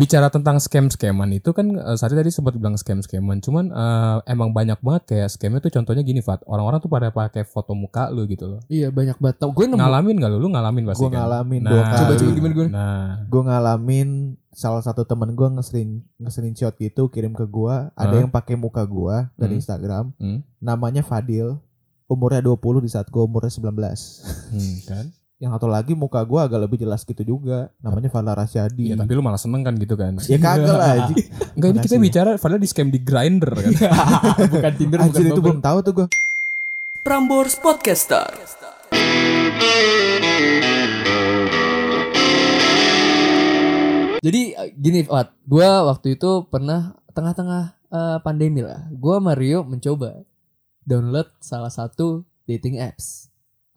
bicara tentang scam-scaman itu kan eh, Sari tadi sempat bilang scam-scaman, cuman eh, emang banyak banget kayak scamnya tuh contohnya gini Fat, orang-orang tuh pada pakai foto muka lu gitu loh. Iya banyak banget. Gue nemu. Ngalamin gak lu? Lu ngalamin pasti Gue kan? ngalamin Nah, dua Coba kali. coba gimana gue? Nah, Gue ngalamin salah satu temen gue nge-screen nge-screenshot gitu kirim ke gue. Ada yang pakai muka gue dari Hmm. Instagram. Hmm. Namanya Fadil. Umurnya 20 di saat gue umurnya 19. hmm, kan? Yang satu lagi muka gue agak lebih jelas gitu juga. Namanya Fadla Rasyadi. Iya, tapi lu malah seneng kan gitu kan? Ya kagak lah anjing. Enggak, ini kita bicara padahal di scam di grinder kan. bukan Tinder, Anjir bukan itu belum tahu tuh gue. Prambors Podcaster. Jadi eh, gini, Wat, gue waktu itu pernah tengah-tengah eh, pandemi lah. Gue Mario mencoba download salah satu dating apps.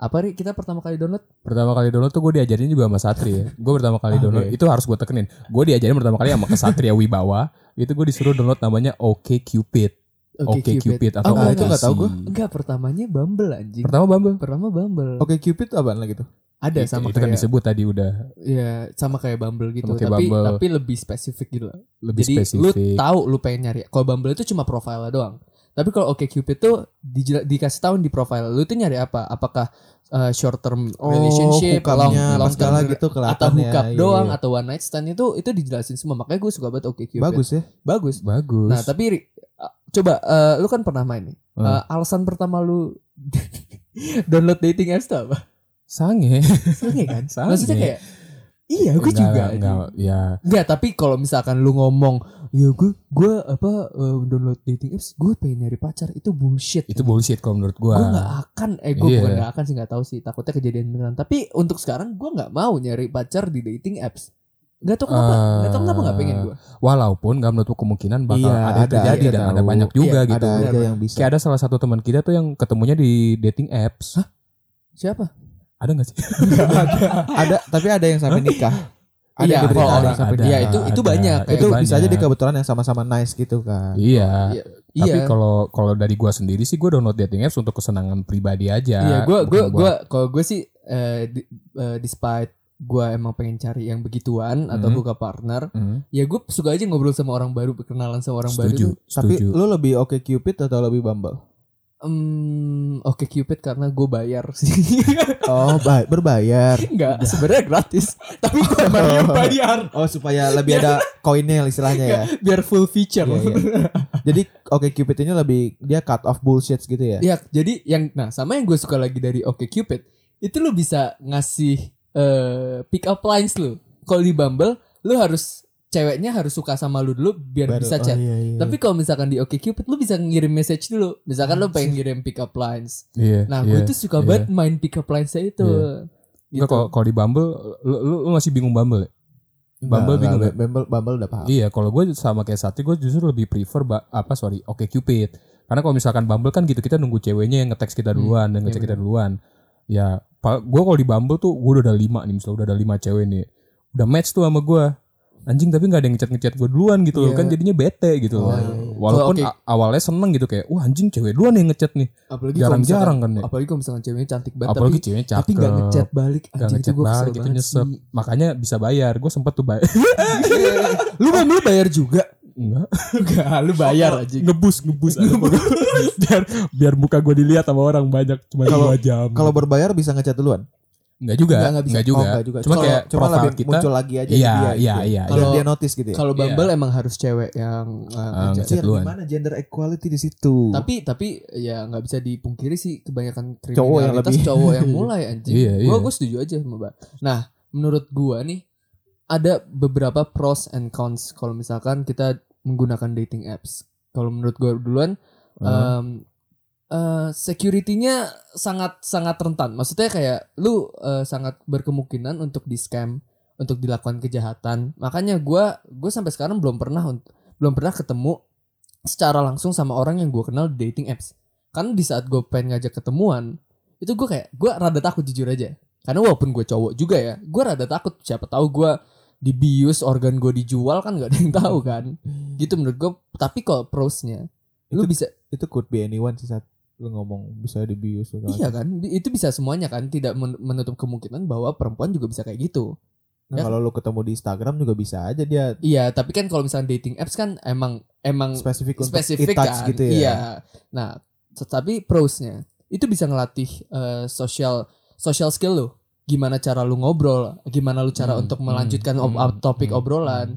Apa nih kita pertama kali download? pertama kali download tuh gue diajarin juga sama Satri ya. Gue pertama kali download itu harus gue tekenin. Gue diajarin pertama kali sama Kesatria Wibawa. Itu gue disuruh download namanya OK Cupid. Oke Cupid atau Ah, OKC. itu nggak tahu gua. Enggak, pertamanya Bumble anjing. Pertama Bumble. Pertama Bumble. Oke Cupid apaan lagi tuh? Ada sama itu kan kayak disebut tadi udah ya sama kayak Bumble gitu, Sama kayak tapi Bumble. tapi lebih spesifik gitu lebih Jadi spesifik. lu tahu lu pengen nyari. Kalau Bumble itu cuma profile doang. Tapi kalau Oke Cupid tuh dijela- dikasih tahu di profile lu tuh nyari apa? Apakah uh, short term relationship, long, hookup-nya long segala term gitu atau hookup Iya, doang iya. atau one night stand itu itu dijelasin semua. Makanya gue suka banget Oke Cupid. Bagus ya. Bagus. Bagus. Nah, tapi uh, coba uh, lu kan pernah main nih. Hmm. Uh, alasan pertama lu download dating apps tuh apa? sange. Sange kan? Sange. Maksudnya kayak Iya, gue Enggak, juga. Enggak, ya. Enggak, tapi kalau misalkan lu ngomong, ya gue gue apa eh, download dating apps, gue pengen nyari pacar itu bullshit. Itu bullshit kalau menurut gue. Gue nggak akan, eh gue Iya. bukan nggak akan sih nggak tahu sih, takutnya kejadian beneran. Tapi untuk sekarang gue nggak mau nyari pacar di dating apps. Gak tau kenapa, Eh, gak tau kenapa nggak pengen gue. Walaupun nggak menutup kemungkinan bakal Iya, ada, ada, terjadi iya, dan ada tahu. banyak juga Iya, gitu. Ada aja Benar. yang bisa. Kayak ada salah satu teman kita tuh yang ketemunya di dating apps. Siapa? Ada gak sih? ada tapi ada yang sampai nikah. Ada Iya, yang kalau berita orang yang sampai ada, Iya, nikah. itu itu ada. banyak. Kayak Itu bisa aja di kebetulan yang sama-sama nice gitu kan. Iya. Iya, Tapi iya. kalau kalau dari gua sendiri sih gua download dating apps untuk kesenangan pribadi aja. Iya, gue gue Bukan gue buat- kalau gue sih eh, di- eh, despite gue emang pengen cari yang begituan atau Hmm. buka partner, Hmm, ya gue suka aja ngobrol sama orang baru, berkenalan sama orang setuju, baru. Tapi setuju. lu lebih oke Cupid atau lebih Bumble? Hmm, oke Cupid karena gue bayar sih. Oh, ba- berbayar. Enggak, sebenarnya gratis. Tapi gue Mario bayar Oh, supaya lebih ada koinnya istilahnya ya. biar full feature. Iya, iya. Jadi oke Cupid ini lebih dia cut off bullshit gitu ya. Ya, jadi yang nah sama yang gue suka lagi dari Oke Cupid itu lu bisa ngasih eh pick up lines lu. Kalau di Bumble lu harus ceweknya harus suka sama lu dulu biar Baru- bisa oh, chat. iya, iya. Tapi kalau misalkan di Oke Cupid lu bisa ngirim message dulu. Misalkan lu pengen ngirim pick up lines. Iya. Nah, iya. gue tuh suka iya. banget main pick up lines itu. Iya. Gitu. Kalau kalau di Bumble lu, lu, lu masih bingung Bumble ya? Bumble bingung enggak, nggak? Bumble, Bumble udah paham. Iya, kalau gue sama kayak Sati gue justru lebih prefer ba- apa sorry, oke Cupid. Karena kalau misalkan Bumble kan gitu kita nunggu ceweknya yang nge-text kita duluan dan iya ngecek kita duluan. Ya, gue kalau di Bumble tuh gue udah ada lima nih, misalnya udah ada lima cewek nih. Udah match tuh sama gue. Anjing tapi nggak ada yang ngechat ngechat gue duluan gitu loh Iya. kan jadinya bete gitu. Oh, iya, iya. Walaupun oke- a- awalnya seneng gitu kayak wah anjing cewek duluan yang ngechat nih. apalagi Jarang-jarang kan ya. Apalagi kalau misalkan ceweknya cantik banget Apalagi tapi ceweknya cakep. tapi nggak ngechat balik Gak anjing itu ngechat kesel balik itu banget nyesep. sih. Makanya bisa bayar. Gue sempet tuh bayar. lu Bumble bayar juga? Enggak. Enggak, lu bayar aja. ngebus ngebus apa- biar biar muka gue dilihat sama orang banyak cuma dua jam Kalau berbayar bisa ngechat duluan. Enggak juga Enggak, enggak, enggak bisa. juga, Oh, enggak juga. cuma Cuma- kayak cuma lebih kita muncul lagi aja di iya dia iya gitu. iya Biar Kalau- dia notice gitu ya. Kalau Iya. Bumble emang harus cewek yang uh, duluan. gimana gender equality di situ? Tapi tapi ya nggak bisa dipungkiri sih kebanyakan Cowok yang lebih. cowok yang mulai anjing. Iya, Gua iya. gua setuju aja sama Mbak. Nah, menurut gua nih ada beberapa pros and cons kalau misalkan kita menggunakan dating apps. Kalau menurut gua duluan Ah. em, eh, security-nya sangat sangat rentan. Maksudnya kayak lu eh, sangat berkemungkinan untuk di scam, untuk dilakukan kejahatan. Makanya gua gue sampai sekarang belum pernah belum pernah ketemu secara langsung sama orang yang gue kenal di dating apps. Karena di saat gue pengen ngajak ketemuan, itu gue kayak gue rada takut jujur aja. Karena walaupun gue cowok juga ya, gue rada takut siapa tahu gue dibius organ gue dijual kan nggak ada yang tahu kan. Gitu menurut gue. Tapi kalau prosnya, lu Itu- bisa itu could be anyone sih saat lu ngomong bisa dibius Iya kan, itu bisa semuanya kan, tidak men- menutup kemungkinan bahwa perempuan juga bisa kayak gitu. Nah, Ya. kalau lu ketemu di Instagram juga bisa aja dia Iya, tapi kan kalau misalnya dating apps kan emang emang spesifik untuk spesifik kan. gitu ya. Iya. Nah, tetapi prosnya itu bisa ngelatih eh, social social skill lo. Gimana cara lu ngobrol, gimana lu cara Hmm, untuk melanjutkan ob- hmm, topik hmm, obrolan.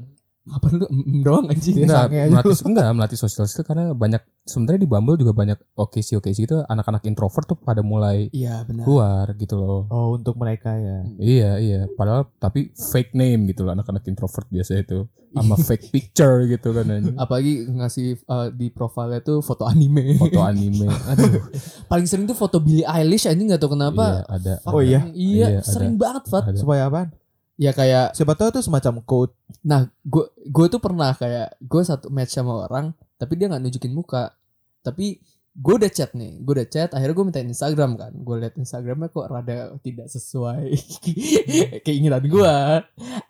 Apa lu mm, doang anjing? Aja melatih, enggak, melatih social skill karena banyak sebenarnya di Bumble juga banyak oke sih oke sih gitu anak-anak introvert tuh pada mulai Iya, benar. keluar gitu loh. Oh, untuk mereka ya. Iya iya, padahal tapi fake name gitu loh anak-anak introvert biasa itu sama fake picture gitu kan anjing. Apalagi ngasih eh, di profilnya tuh foto anime. foto anime. Aduh, Paling sering tuh foto Billie Eilish anjing nggak tahu iya kenapa. ada. Oh iya? Iya, Iya, ada. sering banget, Fat. ada. Supaya apaan? Ya kayak Siapa tahu itu semacam code. Nah, gue gue tuh pernah kayak gue satu match sama orang, tapi dia nggak nunjukin muka. Tapi gue udah chat nih, gue udah chat. Akhirnya gue minta Instagram kan. Gue liat Instagramnya kok rada tidak sesuai keinginan gue.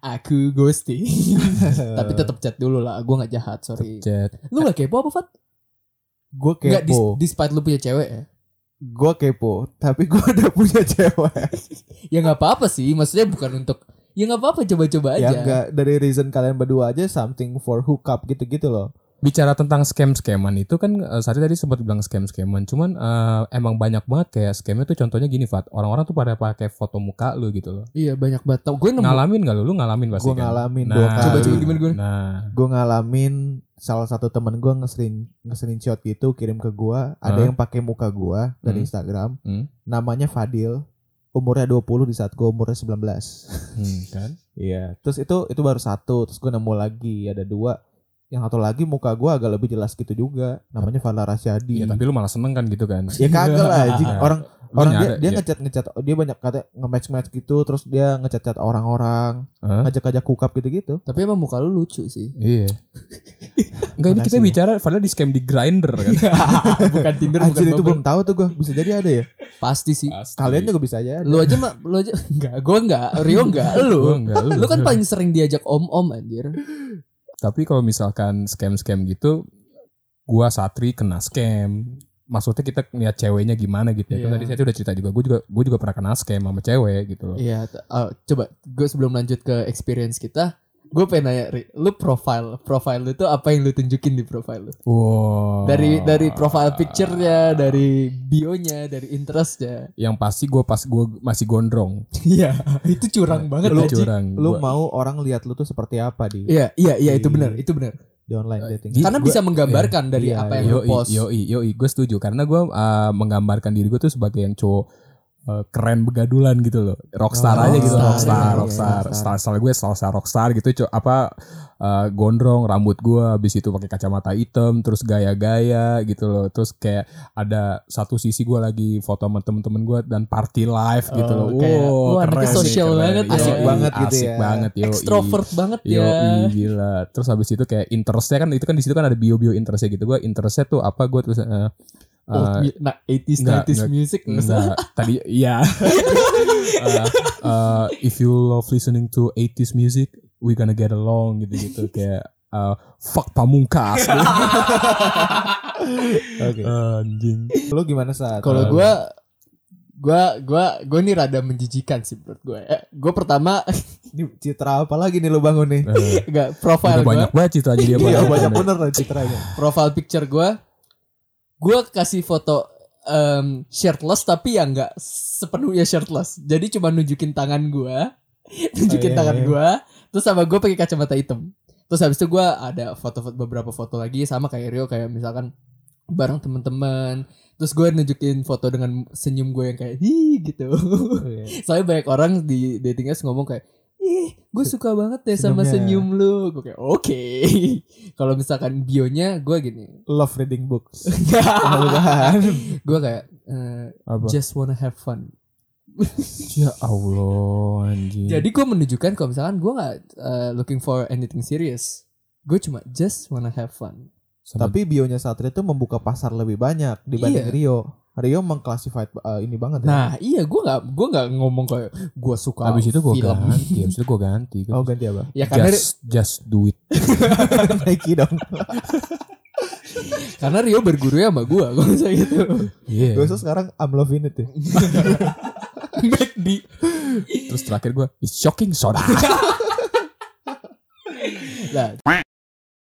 Aku ghosting. tapi tetap chat dulu lah. Gue nggak jahat, sorry. Chat. Lu nggak kepo apa Fat? gue Nggak, dis- kepo. despite lu punya cewek ya? Gue kepo, tapi gue udah punya cewek. Ya nggak apa-apa sih. Maksudnya bukan untuk Ya nggak apa-apa coba-coba aja. ya enggak dari reason kalian berdua aja something for hookup gitu-gitu loh. Bicara tentang scam-scaman itu kan eh, Sari tadi sempat bilang scam-scaman, cuman eh, emang banyak banget kayak scamnya tuh contohnya gini Fat, orang-orang tuh pada pakai foto muka lu gitu loh. Iya banyak banget. Tau gue nemu. Ngalamin gak lu? Lu ngalamin pasti Gue kan? ngalamin Nah, dua kali. Coba-coba gimana gue? Nah, Gue ngalamin salah satu temen gue nge-screen nge-screenshot gitu kirim ke gue. Ada Hah? yang pakai muka gue dari Hmm. Instagram. Hmm. Namanya Fadil. Umurnya 20 di saat gue umurnya 19. hmm, kan? Iya. Terus itu itu baru satu. Terus gue nemu lagi ada dua. Yang satu lagi muka gue agak lebih jelas gitu juga. Namanya Fala Rasyadi. Ya tapi lu malah seneng kan gitu kan? Ya kagak lah anjing. Orang Lu orang dia nyadar- dia ya. ngechat ngechat dia banyak kata nge-match match gitu terus dia ngechat chat orang-orang Hah? ngajak-ngajak hookup gitu-gitu Tapi emang muka lu lucu sih. Iya. Enggak ini kita Makasih. bicara padahal di scam di grinder kan. bukan Tinder, Anjir bukan itu belum tahu tuh gue bisa jadi ada ya Pasti sih. kalian juga bisa aja ada. Lu aja mah, lu aja enggak, gua enggak, Rio enggak, lu. Enggak, lu. Lu kan paling sering diajak om-om anjir. Tapi kalau misalkan scam-scam gitu, gua Satri kena scam. Maksudnya kita ngeliat ceweknya gimana gitu ya. Kan Iya. Tadi saya udah cerita juga, gue juga gue juga pernah kena scam sama cewek gitu loh. Iya, t- uh, coba gue sebelum lanjut ke experience kita, gue pengen nanya, Ri, lu profile, profile lu tuh apa yang lu tunjukin di profile lu? Wow. Dari dari profile picture-nya, dari bio-nya, dari interest-nya. Yang pasti gue pas gue masih gondrong. Iya, itu curang banget Lu curang. lu Gua- mau orang lihat lu tuh seperti apa di Iya, iya, iya itu benar, itu benar. di online dating Gi- Karena gua- bisa menggambarkan dari iya, apa iya. yang lu Yoi, post. yoi, yoi, gue setuju karena gue uh, menggambarkan diri gue tuh sebagai yang cowok uh, keren begadulan gitu loh, rockstar Oh, aja gitu, rockstar, rockstar, iya, rockstar, rockstar. style, style gue style, rockstar gitu, co- apa uh, gondrong, rambut gue, habis itu pakai kacamata hitam, terus gaya-gaya gitu loh, terus kayak ada satu sisi gue lagi foto sama temen-temen gue dan party live gitu Oh, loh, kayak, wow, wah, keren keren. banget ya. Asik banget gitu asik ya. banget, yoi. Extrovert banget Yo, ya. gila. Terus habis itu kayak interestnya kan itu kan di situ kan ada bio-bio interestnya gitu. Gue interestnya tuh apa? Gue terus eh, Old eh, mu- nah, 80s, enggak, 90s enggak, music nggak enggak. Tadi iya. Eh, eh, if you love listening to 80s music, we gonna get along gitu-gitu kayak eh, fuck pamungkas. Oke. Anjing. lu gimana saat Kalau gua gua gua gua nih rada menjijikan sih menurut gue. Eh, gue pertama Ini citra apa lagi nih lu bangun nih Eh, enggak udah profile gue, banyak banget ceritanya dia iya banyak banyak bener lah citranya profile picture gue, gue kasih foto em, shirtless tapi yang enggak sepenuhnya shirtless. Jadi cuma nunjukin tangan gue, nunjukin Oh, iya, tangan iya. gue, terus sama gue pakai kacamata hitam. Terus habis itu gue ada foto-foto beberapa foto lagi sama kayak Rio kayak misalkan bareng teman-teman. Terus gue nunjukin foto dengan senyum gue yang kayak hi gitu. Iya. Soalnya banyak orang di dating apps ngomong kayak Ih, gue suka banget deh sama Senyumnya. senyum lu. Gue kayak oke. Kalau misalkan bionya gue gini. love reading books gue kayak eh, Apa? just wanna have fun. Ya Allah anjing. Jadi gue menunjukkan kalau misalkan gue nggak eh, looking for anything serious. Gue cuma just wanna have fun. Sama- tapi bionya Satria tuh membuka pasar lebih banyak dibanding Iya. Rio Rio mengklasified uh, ini banget ya. Nah iya gue nggak gue nggak ngomong kayak gue suka Habis itu gue film. ganti, habis itu gue ganti. oh ganti apa Ya karena just, just do it. Nike dong karena Rio berguru ya sama gue gue bisa gitu. Iya. gue sekarang I'm loving it ya McD Terus terakhir gue, it's shocking soda. Nah,